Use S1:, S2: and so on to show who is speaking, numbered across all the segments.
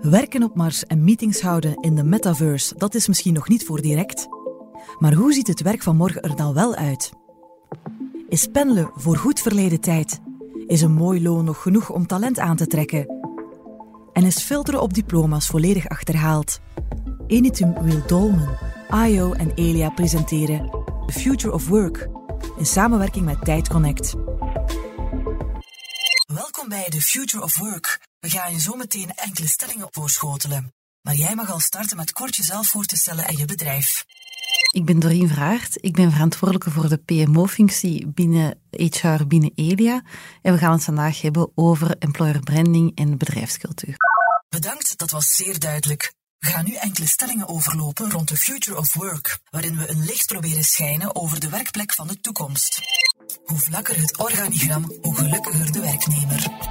S1: Werken op Mars en meetings houden in de metaverse, dat is misschien nog niet voor direct. Maar hoe ziet het werk van morgen er dan wel uit? Is pendelen voor goed verleden tijd? Is een mooi loon nog genoeg om talent aan te trekken? En is filteren op diploma's volledig achterhaald? Enitum Will Dolmen, IO en Elia presenteren The Future of Work in samenwerking met Tijd Connect. Welkom bij The Future of Work. We gaan je zo meteen enkele stellingen voorschotelen. Maar jij mag al starten met kort jezelf voor te stellen en je bedrijf.
S2: Ik ben Doreen Vraart. Ik ben verantwoordelijke voor de PMO-functie binnen HR binnen Elia. En we gaan het vandaag hebben over employer branding en bedrijfscultuur.
S1: Bedankt, dat was zeer duidelijk. We gaan nu enkele stellingen overlopen rond de Future of Work, waarin we een licht proberen schijnen over de werkplek van de toekomst. Hoe vlakker het organigram, hoe gelukkiger de werknemer.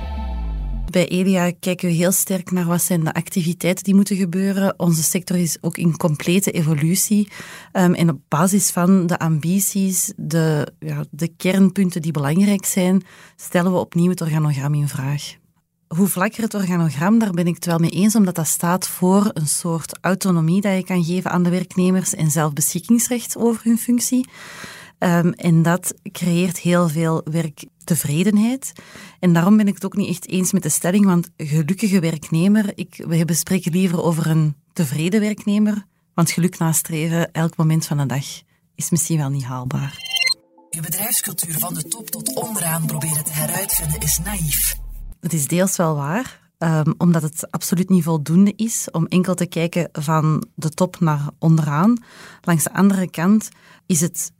S2: Bij ELIA kijken we heel sterk naar wat zijn de activiteiten die moeten gebeuren. Onze sector is ook in complete evolutie. Um, en op basis van de ambities, de, ja, de kernpunten die belangrijk zijn, stellen we opnieuw het organogram in vraag. Hoe vlakker het organogram, daar ben ik het wel mee eens, omdat dat staat voor een soort autonomie dat je kan geven aan de werknemers en zelfbeschikkingsrecht over hun functie. Um, en dat creëert heel veel werktevredenheid. En daarom ben ik het ook niet echt eens met de stelling, want gelukkige werknemer, ik, we bespreken liever over een tevreden werknemer, want geluk nastreven elk moment van de dag is misschien wel niet haalbaar.
S1: Je bedrijfscultuur van de top tot onderaan proberen te heruitvinden is naïef.
S2: Het is deels wel waar, um, omdat het absoluut niet voldoende is om enkel te kijken van de top naar onderaan. Langs de andere kant is het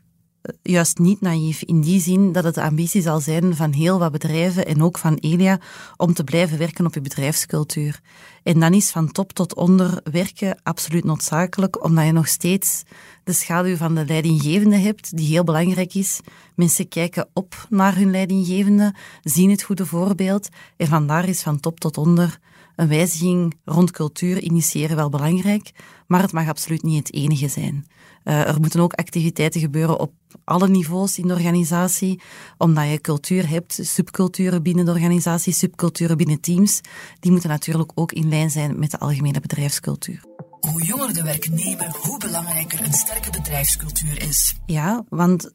S2: juist niet naïef in die zin dat het de ambitie zal zijn van heel wat bedrijven en ook van Elia om te blijven werken op je bedrijfscultuur. En dan is van top tot onder werken absoluut noodzakelijk, omdat je nog steeds de schaduw van de leidinggevende hebt, die heel belangrijk is. Mensen kijken op naar hun leidinggevende, zien het goede voorbeeld en vandaar is van top tot onder een wijziging rond cultuur initiëren wel belangrijk, maar het mag absoluut niet het enige zijn. Uh, er moeten ook activiteiten gebeuren op alle niveaus in de organisatie, omdat je cultuur hebt, subculturen binnen de organisatie, subculturen binnen teams. Die moeten natuurlijk ook in lijn zijn met de algemene bedrijfscultuur.
S1: Hoe jonger de werknemer, hoe belangrijker een sterke bedrijfscultuur is.
S2: Ja, want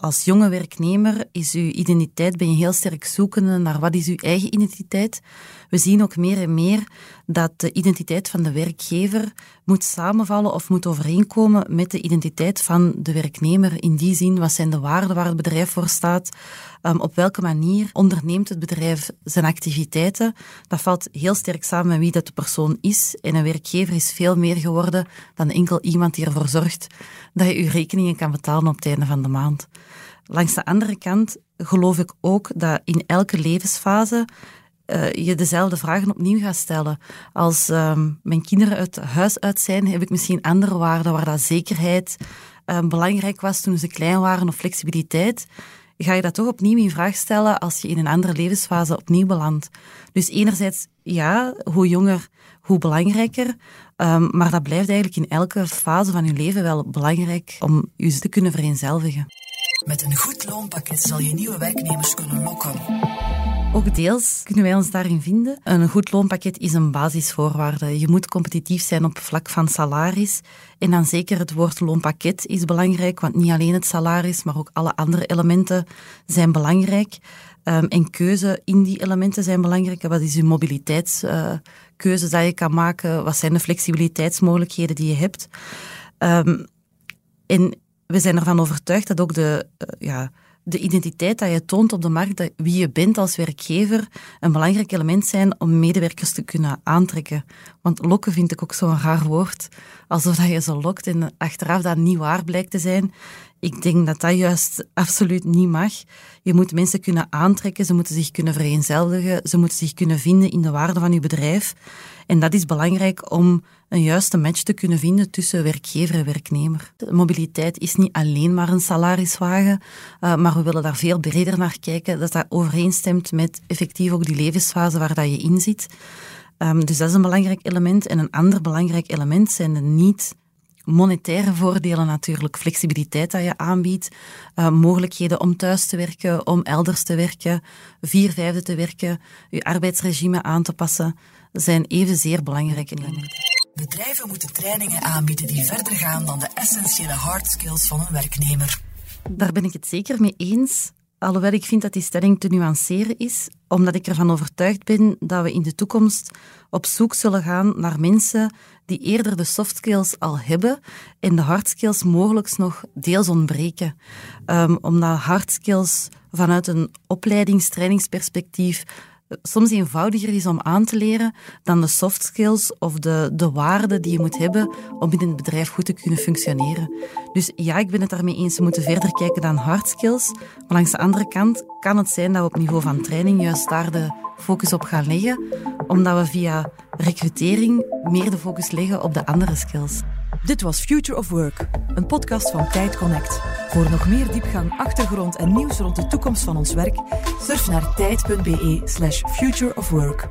S2: als jonge werknemer is uw identiteit, ben je heel sterk zoekende naar wat is uw eigen identiteit. We zien ook meer en meer dat de identiteit van de werkgever moet samenvallen of moet overeenkomen met de identiteit van de werknemer. In die zin, wat zijn de waarden waar het bedrijf voor staat? Um, op welke manier onderneemt het bedrijf zijn activiteiten? Dat valt heel sterk samen met wie dat de persoon is. En een werkgever is veel meer geworden dan enkel iemand die ervoor zorgt dat je je rekeningen kan betalen op het einde van de maand. Langs de andere kant geloof ik ook dat in elke levensfase uh, je dezelfde vragen opnieuw gaat stellen. Als um, mijn kinderen uit huis uit zijn, heb ik misschien andere waarden waar dat zekerheid um, belangrijk was toen ze klein waren of flexibiliteit. Ga je dat toch opnieuw in vraag stellen als je in een andere levensfase opnieuw belandt. Dus enerzijds, ja, hoe jonger, hoe belangrijker. Um, maar dat blijft eigenlijk in elke fase van je leven wel belangrijk om je te kunnen vereenzelvigen.
S1: Met een goed loonpakket zal je nieuwe werknemers kunnen lokken.
S2: Ook deels kunnen wij ons daarin vinden. Een goed loonpakket is een basisvoorwaarde. Je moet competitief zijn op vlak van salaris. En dan zeker het woord loonpakket is belangrijk, want niet alleen het salaris, maar ook alle andere elementen zijn belangrijk. Um, en keuze in die elementen zijn belangrijk. Wat is je mobiliteitskeuze uh, dat je kan maken? Wat zijn de flexibiliteitsmogelijkheden die je hebt? Um, en we zijn ervan overtuigd dat ook de, uh, ja, de identiteit dat je toont op de markt, wie je bent als werkgever, een belangrijk element zijn om medewerkers te kunnen aantrekken. Want lokken vind ik ook zo'n raar woord, alsof dat je ze lokt en achteraf dat niet waar blijkt te zijn. Ik denk dat dat juist absoluut niet mag. Je moet mensen kunnen aantrekken, ze moeten zich kunnen vereenzelvigen, ze moeten zich kunnen vinden in de waarde van je bedrijf. En dat is belangrijk om een juiste match te kunnen vinden tussen werkgever en werknemer. Mobiliteit is niet alleen maar een salariswagen, uh, maar we willen daar veel breder naar kijken, dat dat overeenstemt met effectief ook die levensfase waar dat je in zit. Um, dus dat is een belangrijk element. En een ander belangrijk element zijn de niet monetaire voordelen natuurlijk, flexibiliteit dat je aanbiedt, uh, mogelijkheden om thuis te werken, om elders te werken, vier vijfde te werken, je arbeidsregime aan te passen. zijn evenzeer belangrijk in
S1: Bedrijven moeten trainingen aanbieden die verder gaan dan de essentiële hard skills van een werknemer.
S2: Daar ben ik het zeker mee eens. Alhoewel ik vind dat die stelling te nuanceren is, omdat ik ervan overtuigd ben dat we in de toekomst op zoek zullen gaan naar mensen die eerder de soft skills al hebben en de hard skills mogelijk nog deels ontbreken. Um, omdat hard skills vanuit een opleidingstrainingsperspectief soms eenvoudiger is om aan te leren dan de soft skills of de, de waarden die je moet hebben om binnen het bedrijf goed te kunnen functioneren. Dus ja, ik ben het daarmee eens, we moeten verder kijken dan hard skills. Maar langs de andere kant kan het zijn dat we op niveau van training juist daar de focus op gaan leggen, omdat we via recrutering meer de focus leggen op de andere skills.
S1: Dit was Future of Work, een podcast van Tijd Connect. Voor nog meer diepgang, achtergrond en nieuws rond de toekomst van ons werk, surf naar tijd.be/slash futureofwork.